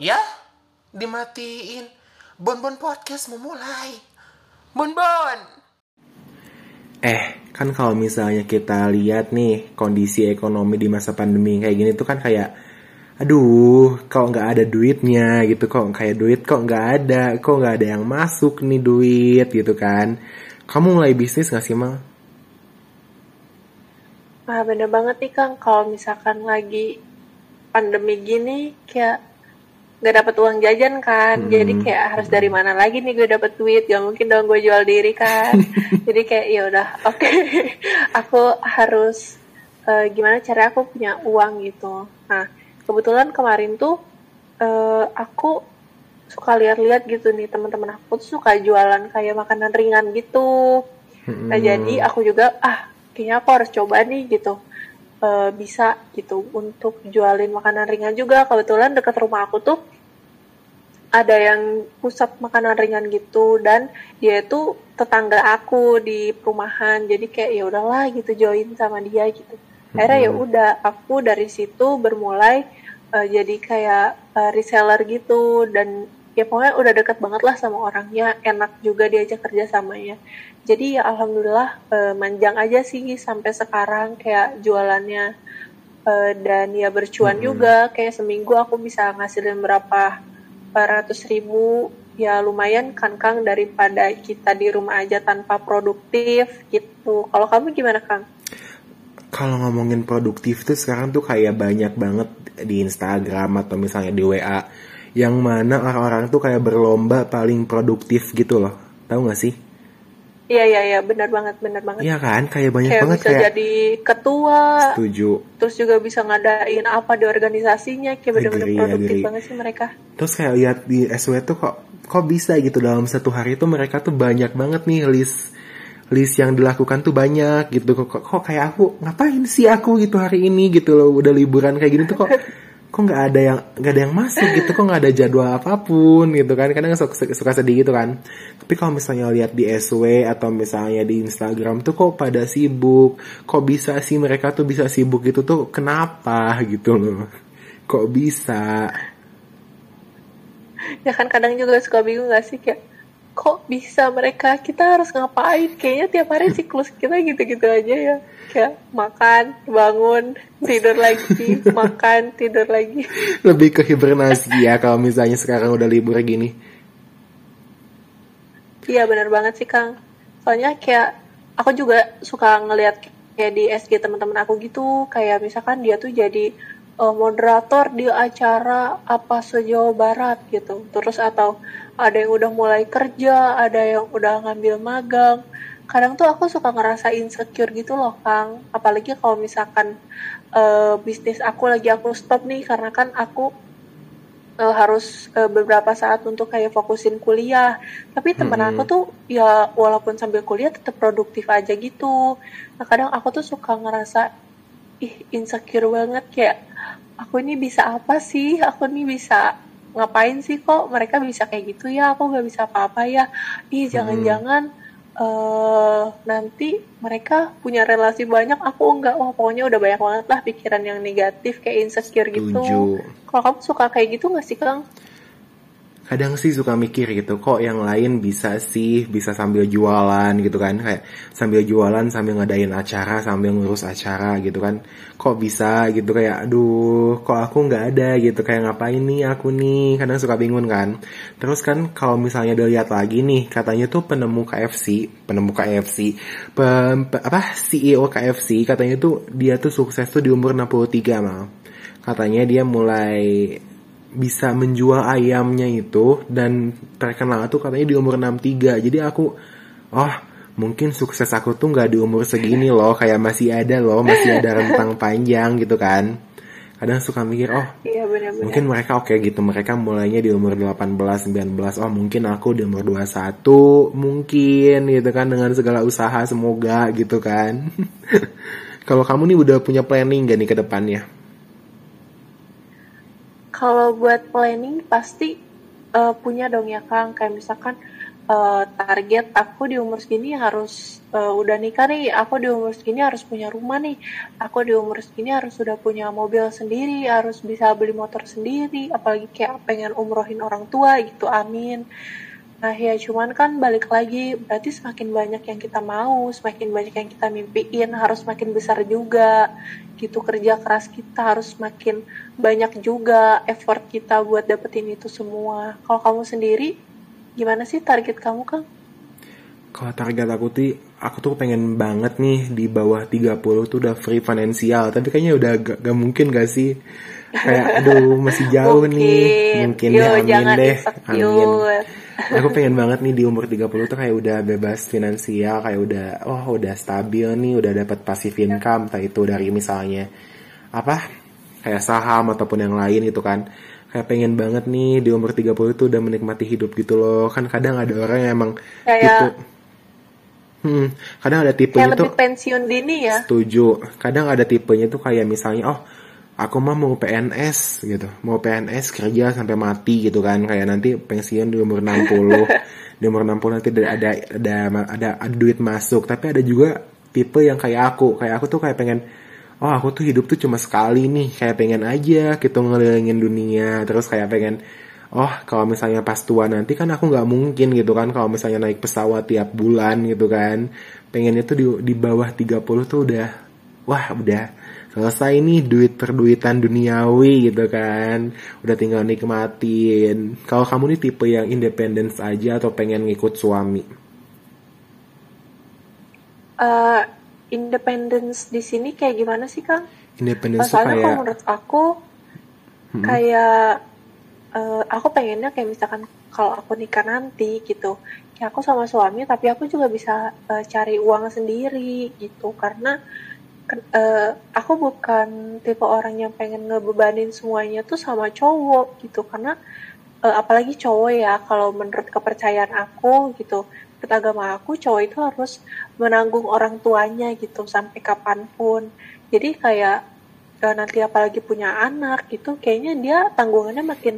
Ya, dimatiin. Bonbon Podcast memulai. Bonbon. Eh, kan kalau misalnya kita lihat nih kondisi ekonomi di masa pandemi kayak gini tuh kan kayak, aduh, kok nggak ada duitnya gitu, kok kayak duit kok nggak ada, kok nggak ada yang masuk nih duit gitu kan. Kamu mulai bisnis nggak sih mal? Wah bener banget nih Kang, kalau misalkan lagi pandemi gini kayak nggak dapat uang jajan kan, Hmm. jadi kayak harus dari mana lagi nih gue dapat duit, gak mungkin dong gue jual diri kan, jadi kayak ya udah oke, aku harus eh, gimana cara aku punya uang gitu. Nah kebetulan kemarin tuh eh, aku suka lihat-lihat gitu nih teman-teman aku tuh suka jualan kayak makanan ringan gitu. Nah Hmm. jadi aku juga ah kayaknya aku harus coba nih gitu Eh, bisa gitu untuk jualin makanan ringan juga. Kebetulan dekat rumah aku tuh ada yang pusat makanan ringan gitu dan dia itu tetangga aku di perumahan. Jadi kayak ya udahlah gitu join sama dia gitu. Akhirnya ya Mm-mm. udah aku dari situ bermulai eh, jadi kayak eh, reseller gitu dan ya pokoknya udah deket banget lah sama orangnya. Enak juga diajak kerja samanya. Jadi ya alhamdulillah eh, manjang aja sih sampai sekarang. Kayak jualannya Eh, dan ya bercuan Mm-mm. juga. Kayak seminggu aku bisa ngasilin berapa ratus ribu. Ya lumayan kan Kang daripada kita di rumah aja tanpa produktif gitu. Kalau kamu gimana Kang? Kalau ngomongin produktif tuh sekarang tuh kayak banyak banget di Instagram atau misalnya di WA yang mana orang-orang tuh kayak berlomba paling produktif gitu loh. Tahu gak sih? Iya iya iya benar banget benar banget. Iya kan? Kayak banyak kayak banget bisa kayak jadi ketua, setuju. terus juga bisa ngadain apa di organisasinya, kayak benar-benar produktif agree. banget sih mereka. Terus kayak lihat di SW tuh kok kok bisa gitu dalam satu hari tuh mereka tuh banyak banget nih list list yang dilakukan tuh banyak gitu kok, kok, kok kayak aku ngapain sih aku gitu hari ini gitu loh udah liburan kayak gini tuh kok kok nggak ada yang nggak ada yang masuk gitu? Kok nggak ada jadwal apa pun gitu kan? Kadang suka, suka sedih gitu kan. Tapi kalau misalnya lihat di SW atau misalnya di Instagram tuh kok pada sibuk? Kok bisa sih mereka tuh bisa sibuk gitu tuh? Kenapa gitu? Loh kok bisa? Ya kan kadang juga suka bingung gak sih kayak kok bisa mereka kita harus ngapain? Kayaknya tiap hari siklus kita gitu-gitu aja ya. Kayak makan bangun tidur lagi makan tidur lagi. Lebih ke hibernasi ya kalau misalnya sekarang udah libur gini. iya benar banget sih Kang. Soalnya kayak aku juga suka ngelihat kayak di SG teman-teman aku gitu. Kayak misalkan dia tuh jadi eh, moderator di acara apa se-Jawa Barat gitu. Terus atau ada yang udah mulai kerja ada yang udah ngambil magang kadang tuh aku suka ngerasa insecure gitu loh Kang apalagi kalau misalkan eh, bisnis aku lagi aku stop nih karena kan aku eh, harus eh, beberapa saat untuk kayak fokusin kuliah. Tapi temen Mm-mm. aku tuh ya walaupun sambil kuliah tetap produktif aja gitu. Nah kadang aku tuh suka ngerasa ih insecure banget kayak aku ini bisa apa sih? Aku ini bisa ngapain sih kok mereka bisa kayak gitu ya? Aku nggak bisa apa-apa ya? Ih jangan-jangan eh nanti mereka punya relasi banyak aku enggak wah pokoknya udah banyak banget lah pikiran yang negatif kayak insecure gitu kalau kamu suka kayak gitu nggak sih Kang? Kadang sih suka mikir gitu, kok yang lain bisa sih, bisa sambil jualan gitu kan, kayak sambil jualan sambil ngadain acara, sambil ngurus acara gitu kan, kok bisa gitu kayak, aduh, kok aku nggak ada gitu, kayak ngapain nih aku nih, kadang suka bingung kan. Terus kan kalau misalnya dilihat lagi nih, katanya tuh penemu KFC, penemu KFC, pem- pe- apa CEO KFC, katanya tuh dia tuh sukses tuh di umur 63 mal. Katanya dia mulai bisa menjual ayamnya itu dan terkenal tuh katanya di umur 63 jadi aku oh mungkin sukses aku tuh nggak di umur segini loh kayak masih ada loh masih ada rentang panjang gitu kan. Kadang suka mikir oh Iya benar-benar. mungkin mereka oke gitu mereka mulainya di umur 18 19 oh mungkin aku di umur 21 mungkin gitu kan dengan segala usaha semoga gitu kan. Kalau kamu nih udah punya planning gak nih ke depannya Kalau buat planning pasti eh, punya dong ya Kang. Kayak misalkan eh, target aku di umur segini harus uh, udah nikah nih, aku di umur segini harus punya rumah nih, aku di umur segini harus sudah punya mobil sendiri, harus bisa beli motor sendiri, apalagi kayak pengen umrohin orang tua gitu, amin. Nah ya cuman kan balik lagi berarti semakin banyak yang kita mau, semakin banyak yang kita mimpiin harus makin besar juga gitu kerja keras kita harus makin banyak juga effort kita buat dapetin itu semua. Kalau kamu sendiri gimana sih target kamu kan? Kalau target aku tuh aku tuh pengen banget nih di bawah 30 tuh udah free finansial tapi kayaknya udah gak, gak mungkin gak sih kayak aduh masih jauh mungkin. nih mungkin Yo, ya amin jangan deh insecure. amin aku pengen banget nih di umur 30 tuh kayak udah bebas finansial kayak udah oh udah stabil nih udah dapat passive income entah itu dari misalnya apa kayak saham ataupun yang lain gitu kan kayak pengen banget nih di umur 30 tuh udah menikmati hidup gitu loh kan kadang ada orang yang emang Kayak- gitu hmm, kadang ada tipenya Kayak tuh pensiun dini ya. Setuju. Kadang ada tipenya tuh kayak misalnya, oh aku mah mau PNS gitu. Mau PNS kerja sampai mati gitu kan. Kayak nanti pensiun di umur 60. di umur 60 nanti ada ada ada ada, ada duit masuk. Tapi ada juga tipe yang kayak aku. Kayak aku tuh kayak pengen Oh aku tuh hidup tuh cuma sekali nih Kayak pengen aja gitu ngelilingin dunia Terus kayak pengen Oh kalau misalnya pas tua nanti kan aku nggak mungkin gitu kan Kalau misalnya naik pesawat tiap bulan gitu kan Pengennya tuh di, di bawah 30 tuh udah Wah udah selesai nih duit perduitan duniawi gitu kan. Udah tinggal nikmatin. Kalau kamu nih tipe yang independence aja Atau pengen ngikut suami? Eh, independence di sini kayak gimana sih kang? Independence Soalnya kalau kayak menurut aku Hmm. kayak eh, aku pengennya kayak misalkan kalau aku nikah nanti gitu, kayak aku sama suami tapi aku juga bisa eh, cari uang sendiri gitu. Karena eh, aku bukan tipe orang yang pengen ngebebanin semuanya tuh sama cowok gitu. Karena eh, apalagi cowok ya kalau menurut kepercayaan aku gitu menurut agama aku cowok itu harus menanggung orang tuanya gitu sampai kapan pun. Jadi kayak eh, nanti apalagi punya anak gitu kayaknya dia tanggungannya makin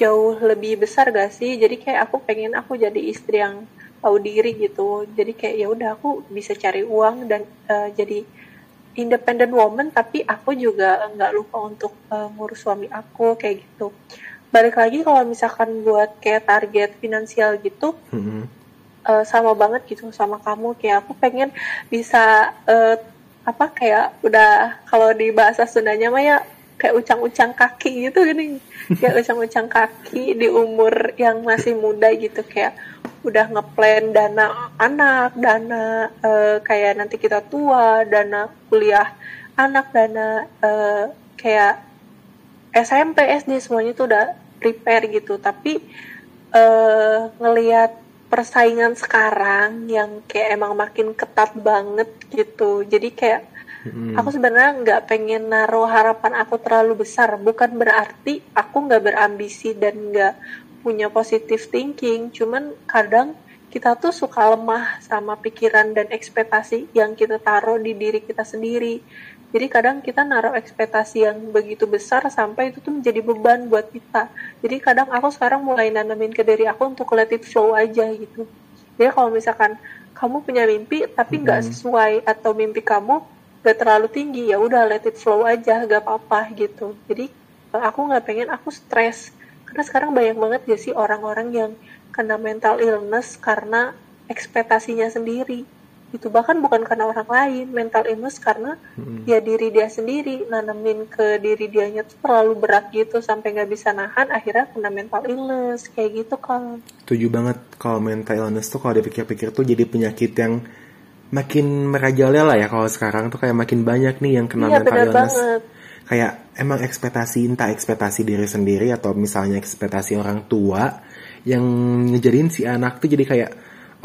jauh lebih besar gak sih? Jadi kayak aku pengen aku jadi istri yang tahu diri gitu. Jadi kayak ya udah aku bisa cari uang dan eh, jadi independent woman tapi aku juga nggak lupa untuk eh, ngurus suami aku kayak gitu balik lagi kalau misalkan buat kayak target finansial gitu Mm-mm. eh, sama banget gitu sama kamu kayak aku pengen bisa eh, apa kayak udah kalau di bahasa Sundanya mah ya kayak ucang-ucang kaki gitu gini kayak ucang-ucang kaki di umur yang masih muda gitu kayak udah ngeplan dana anak dana eh, kayak nanti kita tua dana kuliah anak dana eh, kayak SMP SD semuanya tuh udah prepare gitu. Tapi eh ngelihat persaingan sekarang yang kayak emang makin ketat banget gitu. Jadi kayak Mm-mm. aku sebenarnya nggak pengen naruh harapan aku terlalu besar bukan berarti aku nggak berambisi dan nggak punya positive thinking cuman kadang kita tuh suka lemah sama pikiran dan ekspektasi yang kita taruh di diri kita sendiri jadi kadang kita naruh ekspektasi yang begitu besar sampai itu tuh menjadi beban buat kita. Jadi kadang aku sekarang mulai nanamin ke diri aku untuk let it flow aja gitu. Jadi kalau misalkan kamu punya mimpi tapi nggak sesuai atau mimpi kamu gak terlalu tinggi ya udah let it flow aja gak apa-apa gitu. Jadi aku nggak pengen aku stres. Karena sekarang banyak banget gak sih orang-orang yang kena mental illness karena ekspektasinya sendiri? Itu bahkan bukan karena orang lain mental illness karena ya diri dia sendiri nanemin ke diri dianya tuh terlalu berat gitu sampai nggak bisa nahan akhirnya kena mental illness. Kayak gitu kan Setuju banget kalau mental illness tuh kalau dipikir-pikir tuh jadi penyakit yang makin merajalela ya kalau sekarang tuh kayak makin banyak nih yang kena iya mental illness. banget. Kayak emang ekspektasi entah ekspektasi diri sendiri atau misalnya ekspektasi orang tua yang ngejadiin si anak tuh jadi kayak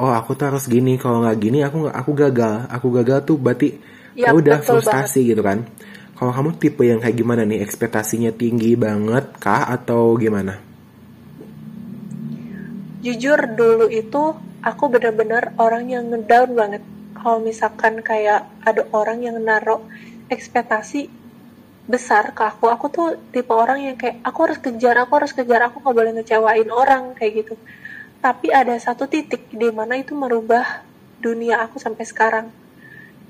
oh aku tuh harus gini kalau nggak gini aku nggak aku gagal aku gagal tuh berarti Iya, ya udah frustasi gitu kan. Kalau kamu tipe yang kayak gimana nih? Ekspektasinya tinggi banget kah atau gimana? Jujur dulu itu aku bener-bener orang yang ngedown banget kalau misalkan kayak ada orang yang naruh ekspektasi besar ke aku aku tuh tipe orang yang kayak aku harus kejar aku harus kejar aku nggak boleh ngecewain orang kayak gitu. Tapi ada satu titik di mana itu merubah dunia aku sampai sekarang.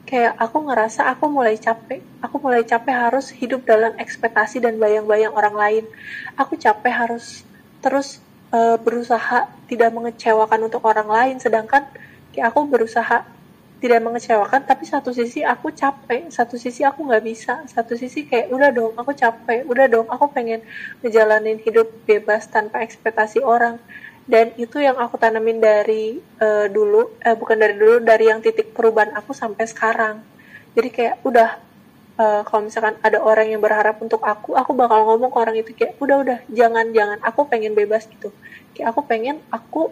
Kayak aku ngerasa aku mulai capek aku mulai capek harus hidup dalam ekspektasi dan bayang-bayang orang lain. Aku capek harus terus uh, berusaha tidak mengecewakan untuk orang lain sedangkan kayak aku berusaha tidak mengecewakan tapi satu sisi aku capek satu sisi aku nggak bisa satu sisi kayak udah dong aku capek udah dong aku pengen ngejalanin hidup bebas tanpa ekspektasi orang. Dan itu yang aku tanamin dari uh, dulu eh, bukan dari dulu dari yang titik perubahan aku sampai sekarang. Jadi kayak udah uh, kalau misalkan ada orang yang berharap untuk aku aku bakal ngomong ke orang itu kayak udah udah jangan jangan aku pengen bebas gitu. Kayak aku pengen aku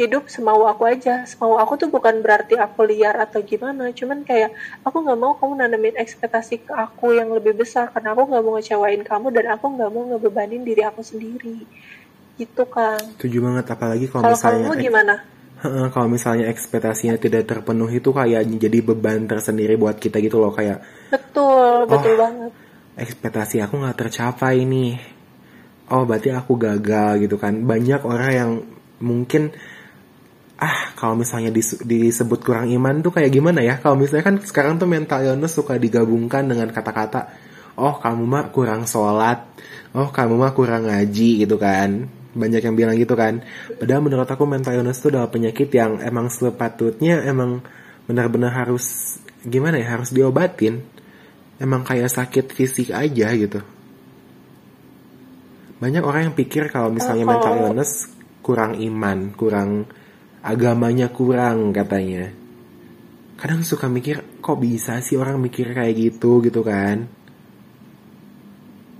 hidup semau aku aja. Semau aku tuh bukan berarti aku liar atau gimana. Cuman kayak aku nggak mau kamu nanamin ekspektasi ke aku yang lebih besar. Karena aku nggak mau ngecewain kamu dan aku nggak mau ngebebanin diri aku sendiri. Gitu kan setuju banget. Apalagi kalau misalnya kamu gimana? Kalau misalnya ekspektasinya tidak terpenuhi itu kayak jadi beban tersendiri buat kita gitu loh. Kayak betul betul oh, banget. ekspektasi aku nggak tercapai nih. Oh berarti aku gagal gitu kan. Banyak orang yang mungkin ah kalau misalnya disebut kurang iman tuh kayak gimana ya? Kalau misalnya kan sekarang tuh mental illness suka digabungkan dengan kata-kata oh kamu mah kurang sholat. Oh kamu mah kurang ngaji gitu kan. Banyak yang bilang gitu kan. Padahal menurut aku mental illness itu adalah penyakit yang emang sepatutnya emang benar-benar harus gimana ya harus diobatin. Emang kayak sakit fisik aja gitu. Banyak orang yang pikir kalau misalnya mental illness kurang iman kurang agamanya kurang katanya. Kadang suka mikir kok bisa sih orang mikir kayak gitu gitu kan?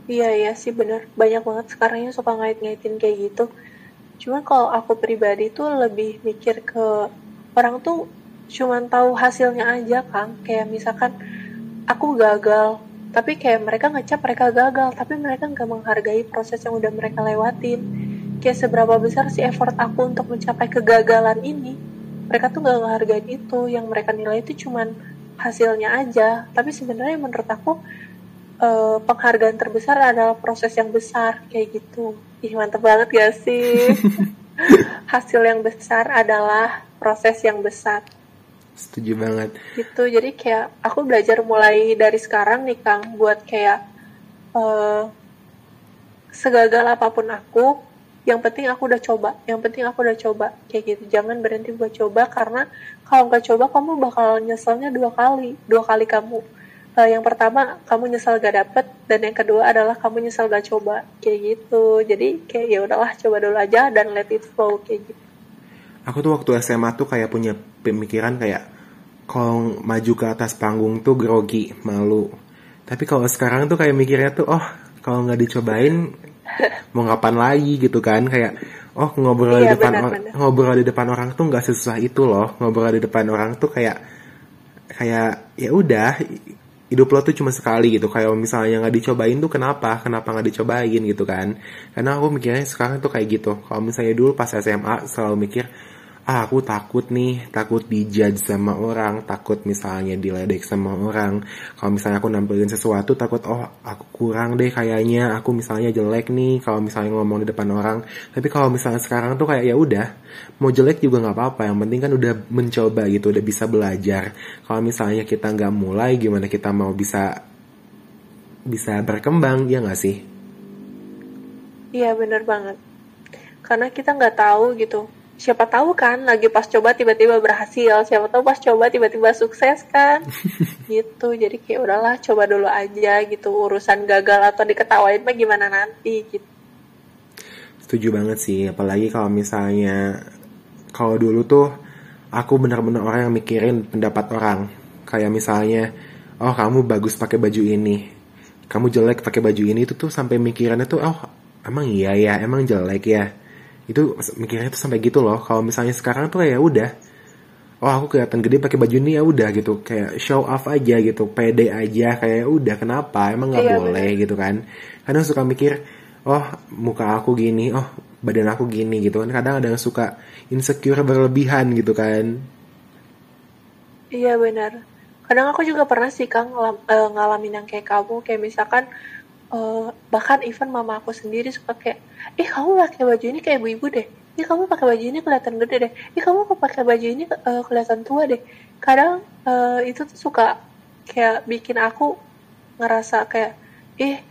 Iya iya sih bener. Banyak banget sekarang yang suka ngait-ngaitin kayak gitu. Cuman kalau aku pribadi tuh lebih mikir ke orang tuh cuman tahu hasilnya aja kan kayak misalkan aku gagal tapi kayak mereka ngecap mereka gagal tapi mereka nggak menghargai proses yang udah mereka lewatin kayak seberapa besar sih effort aku untuk mencapai kegagalan ini. Mereka tuh gak ngehargain itu. Yang mereka nilai itu cuman hasilnya aja. Tapi sebenarnya menurut aku uh, penghargaan terbesar adalah proses yang besar kayak gitu. Ih mantep banget gak sih? Hasil yang besar adalah proses yang besar. Setuju banget. Gitu. Jadi kayak aku belajar mulai dari sekarang nih kang buat kayak uh, segagal apa pun aku yang penting aku udah coba. Yang penting aku udah coba. Kayak gitu. Jangan berhenti buat coba karena kalau nggak coba kamu bakal nyeselnya dua kali. Dua kali kamu. Uh, yang pertama kamu nyesel gak dapet dan yang kedua adalah kamu nyesel gak coba. Kayak gitu. Jadi kayak ya udahlah coba dulu aja dan let it flow kayak gitu. Aku tuh waktu SMA tuh kayak punya pemikiran kayak kalau maju ke atas panggung tuh grogi malu. Tapi kalau sekarang tuh kayak mikirnya tuh oh kalau nggak dicobain mau ngapain lagi gitu kan? Kayak oh ngobrol iya, di depan benar, benar. ngobrol di depan orang tuh nggak sesusah itu loh. Ngobrol di depan orang tuh kayak kayak ya udah hidup lo tuh cuma sekali gitu. Kayak misalnya nggak dicobain tuh kenapa? Kenapa nggak dicobain gitu kan? Karena aku mikirnya sekarang tuh kayak gitu. Kalau misalnya dulu pas SMA selalu mikir ah aku takut nih takut dijudge sama orang takut misalnya diledek sama orang. Kalau misalnya aku nampilin sesuatu takut oh aku kurang deh kayaknya aku misalnya jelek nih kalau misalnya ngomong di depan orang. Tapi kalau misalnya sekarang tuh kayak ya udah mau jelek juga nggak apa-apa yang penting kan udah mencoba gitu udah bisa belajar. Kalau misalnya kita nggak mulai gimana kita mau bisa bisa berkembang ya nggak sih? Iya bener banget. Karena kita nggak tahu gitu siapa tahu kan lagi pas coba tiba-tiba berhasil. Siapa tahu pas coba tiba-tiba sukses kan. Gitu jadi kayak udahlah coba dulu aja gitu. Urusan gagal atau diketawain mah gimana nanti gitu. Setuju banget sih apalagi kalau misalnya kalau dulu tuh aku benar-benar orang yang mikirin pendapat orang. Kayak misalnya oh kamu bagus pakai baju ini. Kamu jelek pakai baju ini. Itu tuh sampai mikirannya tuh oh emang iya ya emang jelek ya itu mikirnya tuh sampai gitu loh. Kalau misalnya sekarang tuh kayak udah. Oh aku kelihatan gede pakai baju ini ya udah gitu. Kayak show off aja gitu pede aja. Kayak udah kenapa? Emang nggak iya, boleh bener. gitu kan. Kadang suka mikir oh muka aku gini oh badan aku gini gitu kan. Kadang ada yang suka insecure berlebihan gitu kan. Iya benar kadang aku juga pernah sih kang eh, ngalamin yang kayak kamu. Kayak misalkan uh, bahkan even mama aku sendiri suka kayak eh kamu pakai baju ini kayak ibu-ibu deh. Ih kamu pakai baju ini kelihatan gede deh. Ih kamu kok pakai baju ini uh, kelihatan tua deh. Kadang uh, itu tuh suka kayak bikin aku ngerasa kayak ih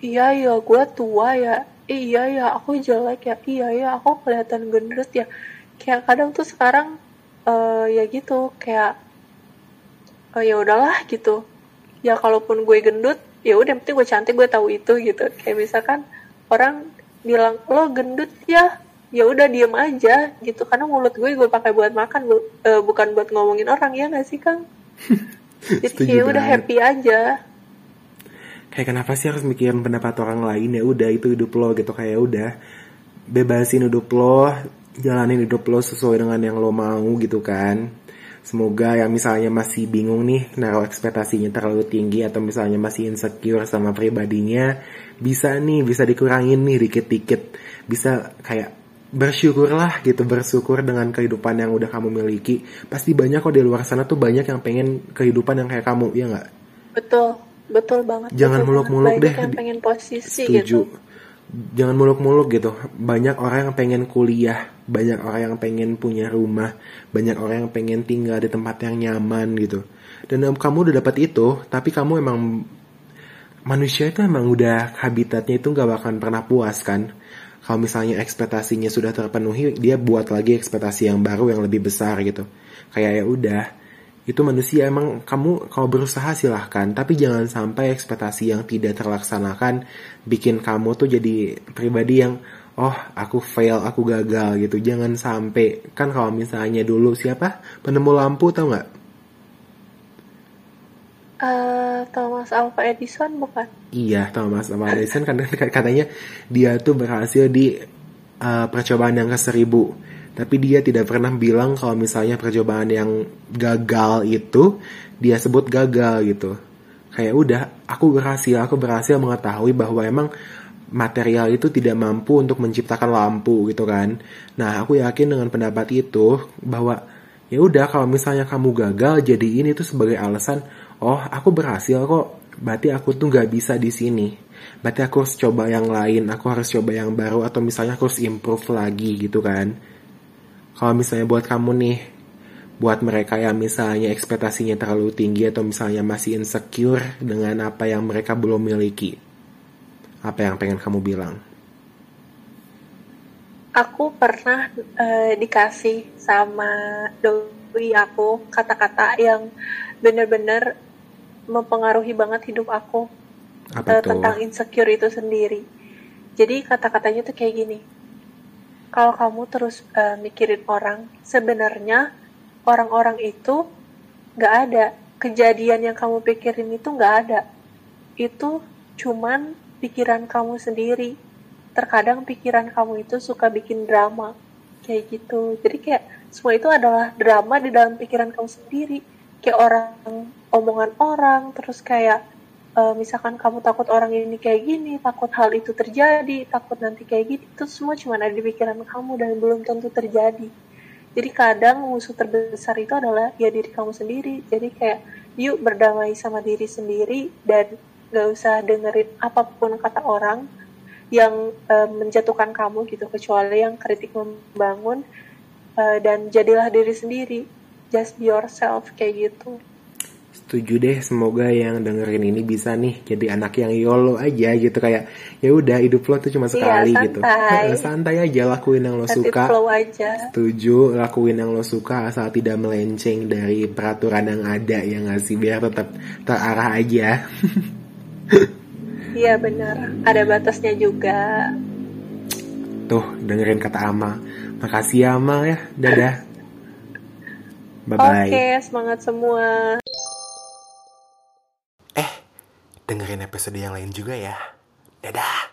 iya ya gue tua ya. Ih, iya ya aku jelek ya. Iya ya aku kelihatan gendut ya. Kayak kadang tuh sekarang uh, ya gitu kayak uh, ya udahlah gitu. Ya kalaupun gue gendut ya udah penting gue cantik gue tahu itu gitu. Kayak misalkan orang bilang lo gendut ya? Ya udah diem aja gitu. Karena mulut gue gue pakai buat makan bu, uh, bukan buat ngomongin orang ya nggak sih kang? Jadi ya udah happy aja. Kayak kenapa sih harus mikirin pendapat orang lain? Ya udah itu hidup lo gitu. Kayak udah bebasin hidup lo jalanin hidup lo sesuai dengan yang lo mau gitu kan semoga yang misalnya masih bingung nih naruh ekspektasinya terlalu tinggi atau misalnya masih insecure sama pribadinya bisa nih bisa dikurangin nih dikit-dikit. Bisa kayak bersyukurlah gitu bersyukur dengan kehidupan yang udah kamu miliki. Pasti banyak kok di luar sana tuh banyak yang pengen kehidupan yang kayak kamu ya nggak? Betul betul banget. Jangan muluk-muluk deh yang pengen posisi setuju. gitu jangan muluk-muluk gitu. Banyak orang yang pengen kuliah banyak orang yang pengen punya rumah banyak orang yang pengen tinggal di tempat yang nyaman gitu. Dan kamu udah dapat itu tapi kamu emang manusia itu emang udah habitatnya itu gak bakalan pernah puas kan? Kalau misalnya ekspektasinya sudah terpenuhi dia buat lagi ekspektasi yang baru yang lebih besar gitu. Kayak ya udah itu manusia emang kamu kalau berusaha silahkan tapi jangan sampai ekspektasi yang tidak terlaksanakan bikin kamu tuh jadi pribadi yang oh aku fail aku gagal gitu. Jangan sampai. Kan kalau misalnya dulu siapa? Penemu lampu tau nggak? Uh, Thomas Alva Edison bukan? Iya, Thomas Alva Edison. Kan katanya dia tuh berhasil di uh, percobaan yang ke seribu. Tapi dia tidak pernah bilang kalau misalnya percobaan yang gagal itu dia sebut gagal gitu. Kayak udah, aku berhasil, aku berhasil mengetahui bahwa emang material itu tidak mampu untuk menciptakan lampu gitu kan. Nah, aku yakin dengan pendapat itu bahwa ya udah kalau misalnya kamu gagal jadi ini tuh sebagai alasan oh aku berhasil kok berarti aku tuh nggak bisa di sini berarti aku harus coba yang lain aku harus coba yang baru atau misalnya aku harus improve lagi gitu kan kalau misalnya buat kamu nih buat mereka yang misalnya ekspektasinya terlalu tinggi atau misalnya masih insecure dengan apa yang mereka belum miliki apa yang pengen kamu bilang aku pernah uh, dikasih sama doi aku kata-kata yang bener-bener mempengaruhi banget hidup aku Apa uh, tentang insecure itu sendiri. Jadi kata-katanya tuh kayak gini. Kalau kamu terus uh, mikirin orang, sebenarnya orang-orang itu nggak ada. Kejadian yang kamu pikirin itu nggak ada. Itu cuman pikiran kamu sendiri. Terkadang pikiran kamu itu suka bikin drama. Kayak gitu. Jadi kayak semua itu adalah drama di dalam pikiran kamu sendiri. Kayak orang omongan orang terus kayak uh, misalkan kamu takut orang ini kayak gini takut hal itu terjadi takut nanti kayak gitu itu semua cuma ada di pikiran kamu dan belum tentu terjadi. Jadi kadang musuh terbesar itu adalah ya diri kamu sendiri. Jadi kayak yuk berdamai sama diri sendiri dan gak usah dengerin apa pun kata orang yang uh, menjatuhkan kamu gitu. Kecuali yang kritik membangun uh, dan jadilah diri sendiri. Just be yourself kayak gitu setuju deh semoga yang dengerin ini bisa nih jadi anak yang yolo aja gitu. Kayak ya udah hidup lo tuh cuma Iya, sekali gitu. santai. santai aja lakuin yang lo Let suka. flow aja. Setuju lakuin yang lo suka asal tidak melenceng dari peraturan yang ada ya nggak sih? Biar tetap terarah aja. Iya benar, ada batasnya juga. tuh dengerin kata Amal makasih ya Amal ya. Dadah. Bye bye Oke, semangat semua. Dengerin episode yang lain juga ya. Dadah.